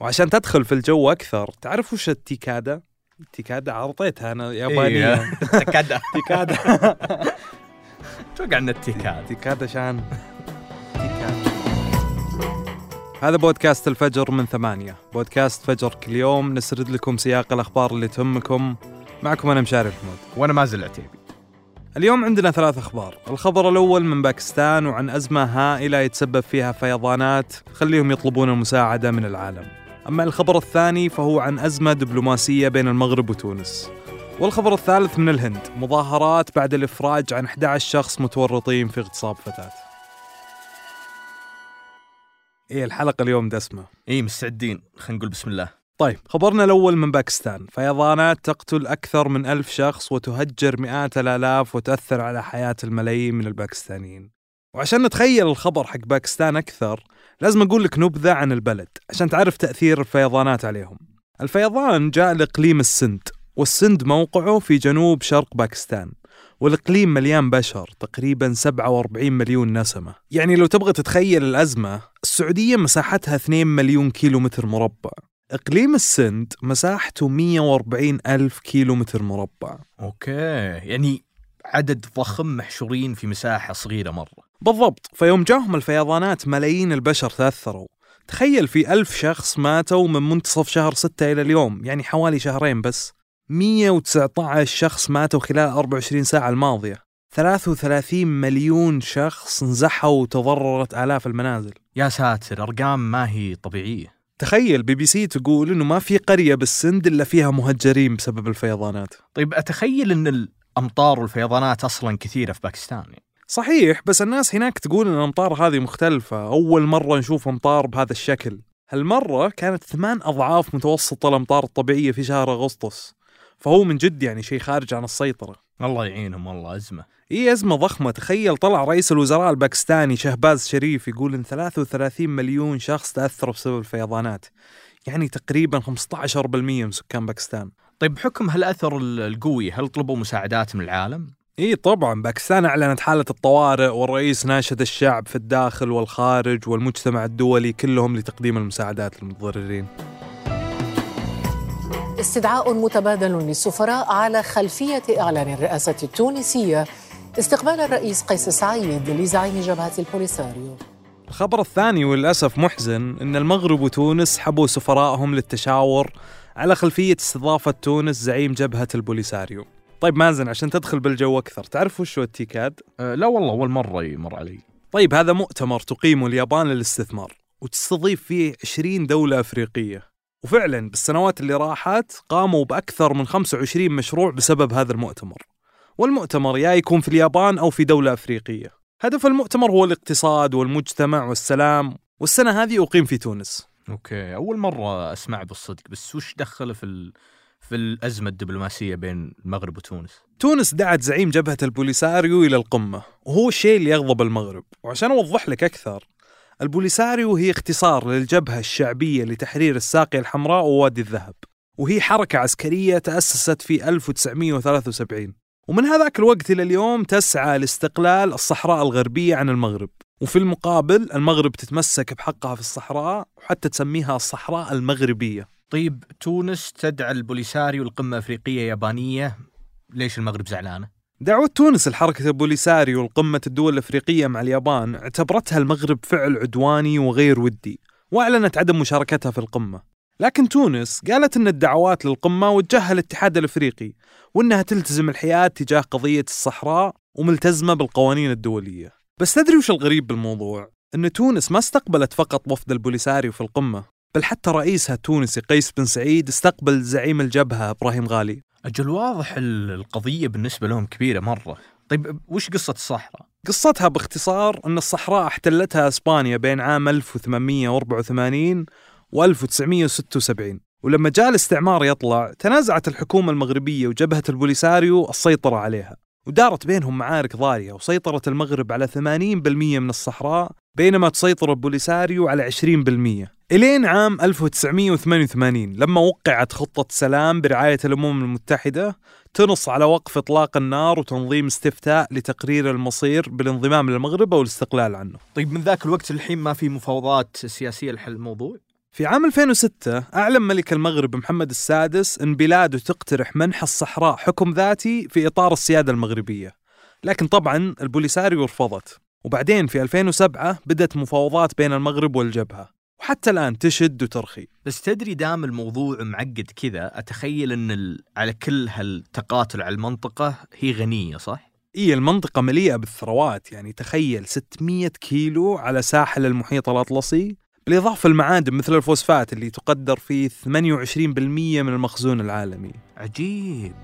وعشان تدخل في الجو أكثر تعرف وش التيكادا؟ التيكادا عرضيتها أنا يابانيه تكاد تيكادا. أتوقع إن التيكاد. تيكادا شان؟ تيكادا هذا بودكاست الفجر من ثمانية. بودكاست فجر كل يوم. نسرد لكم سياق الأخبار اللي تهمكم. معكم أنا مشاري محمود وأنا مازل عتيبي اليوم عندنا ثلاث أخبار. الخبر الأول من باكستان وعن أزمة هائلة يتسبب فيها فيضانات خليهم يطلبون المساعدة من العالم. أما الخبر الثاني فهو عن أزمة دبلوماسية بين المغرب وتونس. والخبر الثالث من الهند مظاهرات بعد الإفراج عن 11 شخص متورطين في اغتصاب فتاة. إيه الحلقة اليوم دسمة إي مستعدين. خلينا نقول بسم الله. طيب خبرنا الأول من باكستان. فيضانات تقتل أكثر من ألف شخص وتهجر مئات الآلاف وتؤثر على حياة الملايين من الباكستانيين. وعشان نتخيل الخبر حق باكستان أكثر لازم أقول لك نبذة عن البلد عشان تعرف تأثير الفيضانات عليهم. الفيضان جاء لإقليم السند والسند موقعه في جنوب شرق باكستان والإقليم مليان بشر تقريبا 47 مليون نسمة. يعني لو تبغى تتخيل الأزمة السعودية مساحتها 2 مليون كيلو متر مربع. إقليم السند مساحته 140 ألف كيلو متر مربع. Okay يعني عدد ضخم محشورين في مساحة صغيرة مرة. بالضبط. فيوم جاهم الفيضانات ملايين البشر تأثروا. تخيل في ألف شخص ماتوا من منتصف شهر ستة إلى اليوم يعني حوالي شهرين بس. 119 شخص ماتوا خلال 24 ساعة الماضية. 33 مليون شخص انزحوا وتضررت آلاف المنازل. يا ساتر أرقام ما هي طبيعية. تخيل بي بي سي تقول إنه ما في قرية بالسند إلا فيها مهجرين بسبب الفيضانات. طيب أتخيل إن الامطار والفيضانات أصلا كثيرة في باكستان. يعني. صحيح بس الناس هناك تقول إن الأمطار هذه مختلفة. أول مرة نشوف أمطار بهذا الشكل. هالمرة كانت ثمان أضعاف متوسط الأمطار الطبيعية في شهر أغسطس. فهو من جد يعني شيء خارج عن السيطرة. الله يعينهم والله أزمة. اي أزمة ضخمة. تخيل طلع رئيس الوزراء الباكستاني شهباز شريف يقول إن 33 مليون شخص تأثروا بسبب الفيضانات. يعني تقريبا 15% من سكان باكستان. طيب بحكم هالأثر ال- القوي هل طلبوا مساعدات من العالم؟ إي طبعا باكستان أعلنت حالة الطوارئ والرئيس ناشد الشعب في الداخل والخارج والمجتمع الدولي كلهم لتقديم المساعدات للمتضررين. استدعاء متبادل للسفراء على خلفية إعلان الرئاسة التونسية استقبال الرئيس قيس سعيد لزعيم جبهة البوليساريو. الخبر الثاني وللأسف محزن أن المغرب وتونس سحبوا سفرائهم للتشاور على خلفية استضافة تونس زعيم جبهة البوليساريو. طيب مازن عشان تدخل بالجو أكثر تعرف وش هو التيكاد؟ أه لا والله أول مرة يمر علي. طيب هذا مؤتمر تقيمه اليابان للاستثمار وتستضيف فيه 20 دولة أفريقية. وفعلا بالسنوات اللي راحت قاموا بأكثر من 25 مشروع بسبب هذا المؤتمر. والمؤتمر يا يكون في اليابان أو في دولة أفريقية. هدف المؤتمر هو الاقتصاد والمجتمع والسلام. والسنة هذه أقيم في تونس. okay. أول مرة أسمع بالصدق بس وش دخله في ال... في الأزمة الدبلوماسية بين المغرب وتونس؟ تونس دعت زعيم جبهة البوليساريو إلى القمة وهو الشيء اللي يغضب المغرب وعشان أوضح لك أكثر البوليساريو هي اختصار للجبهة الشعبية لتحرير الساقية الحمراء ووادي الذهب وهي حركة عسكرية تأسست في 1973 ومن هذاك الوقت إلى اليوم تسعى لاستقلال الصحراء الغربية عن المغرب. وفي المقابل المغرب تتمسك بحقها في الصحراء وحتى تسميها الصحراء المغربية. طيب تونس تدعى البوليساريو القمة أفريقية يابانية. ليش المغرب زعلانة؟ دعوة تونس لحركة البوليساريو لقمة الدول الأفريقية مع اليابان اعتبرتها المغرب فعل عدواني وغير ودي وأعلنت عدم مشاركتها في القمة. لكن تونس قالت أن الدعوات للقمة وجهها الاتحاد الأفريقي وأنها تلتزم الحياد تجاه قضية الصحراء وملتزمة بالقوانين الدولية. بس تدري وش الغريب بالموضوع؟ أن تونس ما استقبلت فقط وفد البوليساريو في القمة بل حتى رئيسها التونسي قيس بن سعيد استقبل زعيم الجبهة إبراهيم غالي. أجل واضح ال- القضية بالنسبة لهم كبيرة مرة. طيب وش قصة الصحراء؟ قصتها باختصار أن الصحراء احتلتها إسبانيا بين عام 1884 و 1976 ولما جاء الاستعمار يطلع تنازعت الحكومة المغربية وجبهة البوليساريو السيطرة عليها. ودارت بينهم معارك ضارية وسيطرت المغرب على 80% من الصحراء بينما تسيطر البوليساريو على 20% إلين عام 1988 لما وقعت خطة سلام برعاية الأمم المتحدة تنص على وقف إطلاق النار وتنظيم استفتاء لتقرير المصير بالانضمام للمغرب أو الاستقلال عنه. طيب من ذاك الوقت الحين ما في مفاوضات سياسية لحل الموضوع؟ في عام 2006 أعلن ملك المغرب محمد السادس أن بلاده تقترح منح الصحراء حكم ذاتي في إطار السيادة المغربية. لكن طبعا البوليساريو رفضت وبعدين في 2007 بدأت مفاوضات بين المغرب والجبهة. وحتى الآن تشد وترخي. بس تدري دام الموضوع معقد كذا أتخيل إن ال... على كل هالتقاتل على المنطقة هي غنية صح؟ إيه المنطقة مليئة بالثروات. يعني تخيل 600 كيلو على ساحل المحيط الأطلسي. بالإضافة المعادن مثل الفوسفات اللي تقدر في 28% من المخزون العالمي عجيب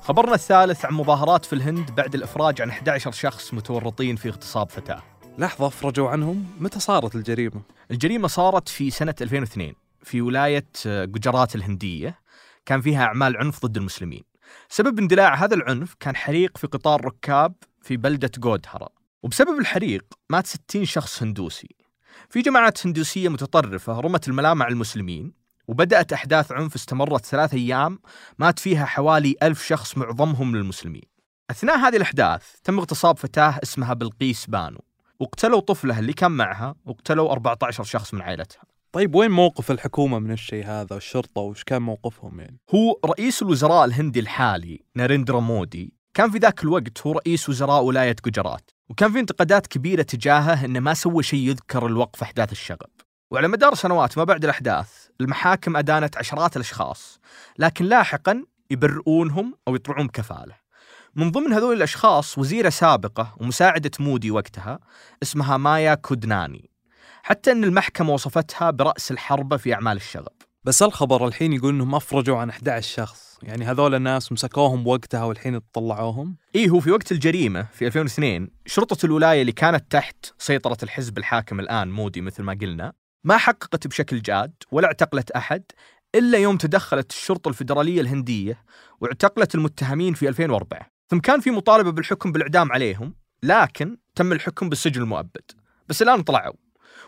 خبرنا الثالث عن مظاهرات في الهند بعد الإفراج عن 11 شخص متورطين في اغتصاب فتاة. لحظة فرجوا عنهم متى صارت الجريمة؟ الجريمة صارت في سنة 2002 في ولاية آه، جوجرات الهندية كان فيها أعمال عنف ضد المسلمين. سبب اندلاع هذا العنف كان حريق في قطار ركاب في بلدة جودهرا وبسبب الحريق مات 60 شخص هندوسي. في جماعات هندوسية متطرفة رمت الملامة على المسلمين وبدأت أحداث عنف استمرت ثلاث أيام مات فيها حوالي ألف شخص معظمهم للمسلمين أثناء هذه الأحداث تم اغتصاب فتاة اسمها بلقيس بانو واقتلوا طفلها اللي كان معها واقتلوا 14 شخص من عائلتها طيب وين موقف الحكومة من الشيء هذا والشرطة وش كان موقفهم يعني؟ هو رئيس الوزراء الهندي الحالي ناريندرا مودي كان في ذاك الوقت هو رئيس وزراء ولاية جوجرات وكان في انتقادات كبيرة تجاهه إنه ما سوى شيء يذكر الوقف أحداث الشغب. وعلى مدار سنوات ما بعد الأحداث المحاكم أدانت عشرات الأشخاص لكن لاحقا يبرئونهم أو يطلعون بكفالة. من ضمن هذول الأشخاص وزيرة سابقة ومساعدة مودي وقتها اسمها مايا كودناني حتى إن المحكمة وصفتها برأس الحربة في أعمال الشغب. بس الخبر الحين يقول إنهم أفرجوا عن 11 شخص يعني هذول الناس مسكوهم وقتها والحين طلعوهم إيه هو في وقت الجريمة في 2002 شرطة الولاية اللي كانت تحت سيطرة الحزب الحاكم الآن مودي مثل ما قلنا ما حققت بشكل جاد ولا اعتقلت أحد إلا يوم تدخلت الشرطة الفيدرالية الهندية واعتقلت المتهمين في 2004 ثم كان في مطالبة بالحكم بالإعدام عليهم لكن تم الحكم بالسجن المؤبد. بس الآن طلعوا.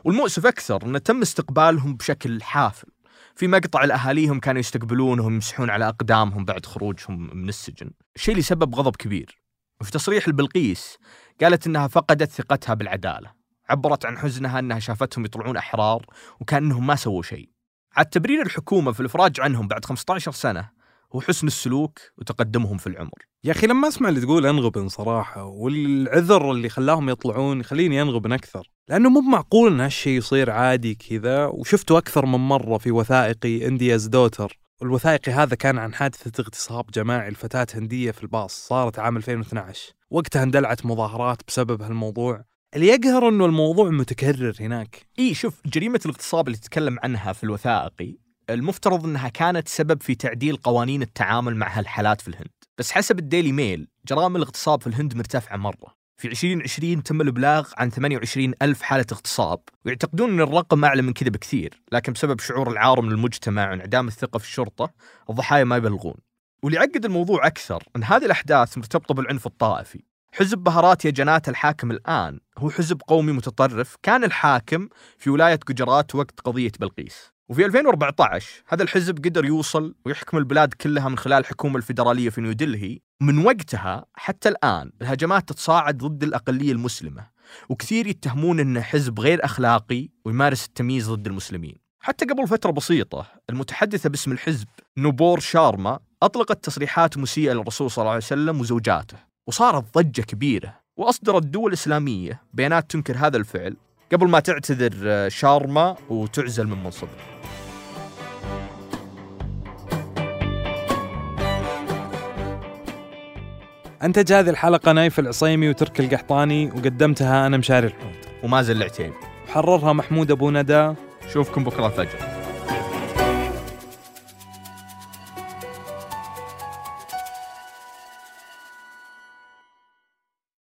والمؤسف أكثر أنه تم استقبالهم بشكل حافل. في مقطع لأهاليهم كانوا يستقبلونهم يمسحون على أقدامهم بعد خروجهم من السجن. الشيء اللي سبب غضب كبير. وفي تصريح البلقيس قالت إنها فقدت ثقتها بالعدالة. عبرت عن حزنها إنها شافتهم يطلعون أحرار وكأنهم ما سووا شيء. عاد تبرير الحكومة في الإفراج عنهم بعد 15 سنة هو حسن السلوك وتقدمهم في العمر. يا أخي لما أسمع اللي تقول أنغبن صراحة والعذر اللي خلاهم يطلعون يخليني أنغبن أكثر. لأنه مو معقول إن هالشيء يصير عادي كذا. وشفته أكثر من مرة في وثائقي إندياز دوتر. الوثائقي هذا كان عن حادثة اغتصاب جماعي لفتاة هندية في الباص صارت عام 2012 وقتها اندلعت مظاهرات بسبب هالموضوع. اللي يقهر إنه الموضوع متكرر هناك. إي شوف جريمة الاغتصاب اللي تتكلم عنها في الوثائقي المفترض إنها كانت سبب في تعديل قوانين التعامل مع هالحالات في الهند. بس حسب الديلي ميل جرائم الاغتصاب في الهند مرتفعة مرة. في 2020 تم الإبلاغ عن 28 ألف حالة اغتصاب. ويعتقدون أن الرقم أعلى من كذا بكثير لكن بسبب شعور العار من المجتمع وانعدام الثقة في الشرطة الضحايا ما يبلغون. واللي يعقد الموضوع أكثر أن هذه الأحداث مرتبطة بالعنف الطائفي. حزب بهارات يا جنات الحاكم الآن هو حزب قومي متطرف كان الحاكم في ولاية جوجرات وقت قضية بلقيس. وفي 2014 هذا الحزب قدر يوصل ويحكم البلاد كلها من خلال الحكومة الفيدرالية في نيودلهي. من وقتها حتى الآن الهجمات تتصاعد ضد الأقلية المسلمة وكثير يتهمون أنه حزب غير أخلاقي ويمارس التمييز ضد المسلمين. حتى قبل فترة بسيطة المتحدثة باسم الحزب نوبور شارما أطلقت تصريحات مسيئة للرسول صلى الله عليه وسلم وزوجاته وصارت ضجة كبيرة وأصدرت دول إسلامية بيانات تنكر هذا الفعل قبل ما تعتذر آه، شارما وتعزل من منصبها انتج هذه الحلقة نايف العصيمي وترك القحطاني وقدمتها أنا مشاري الحوت. ومازن العتيبي وحررها محمود أبو ندى. شوفكم بكرة الفجر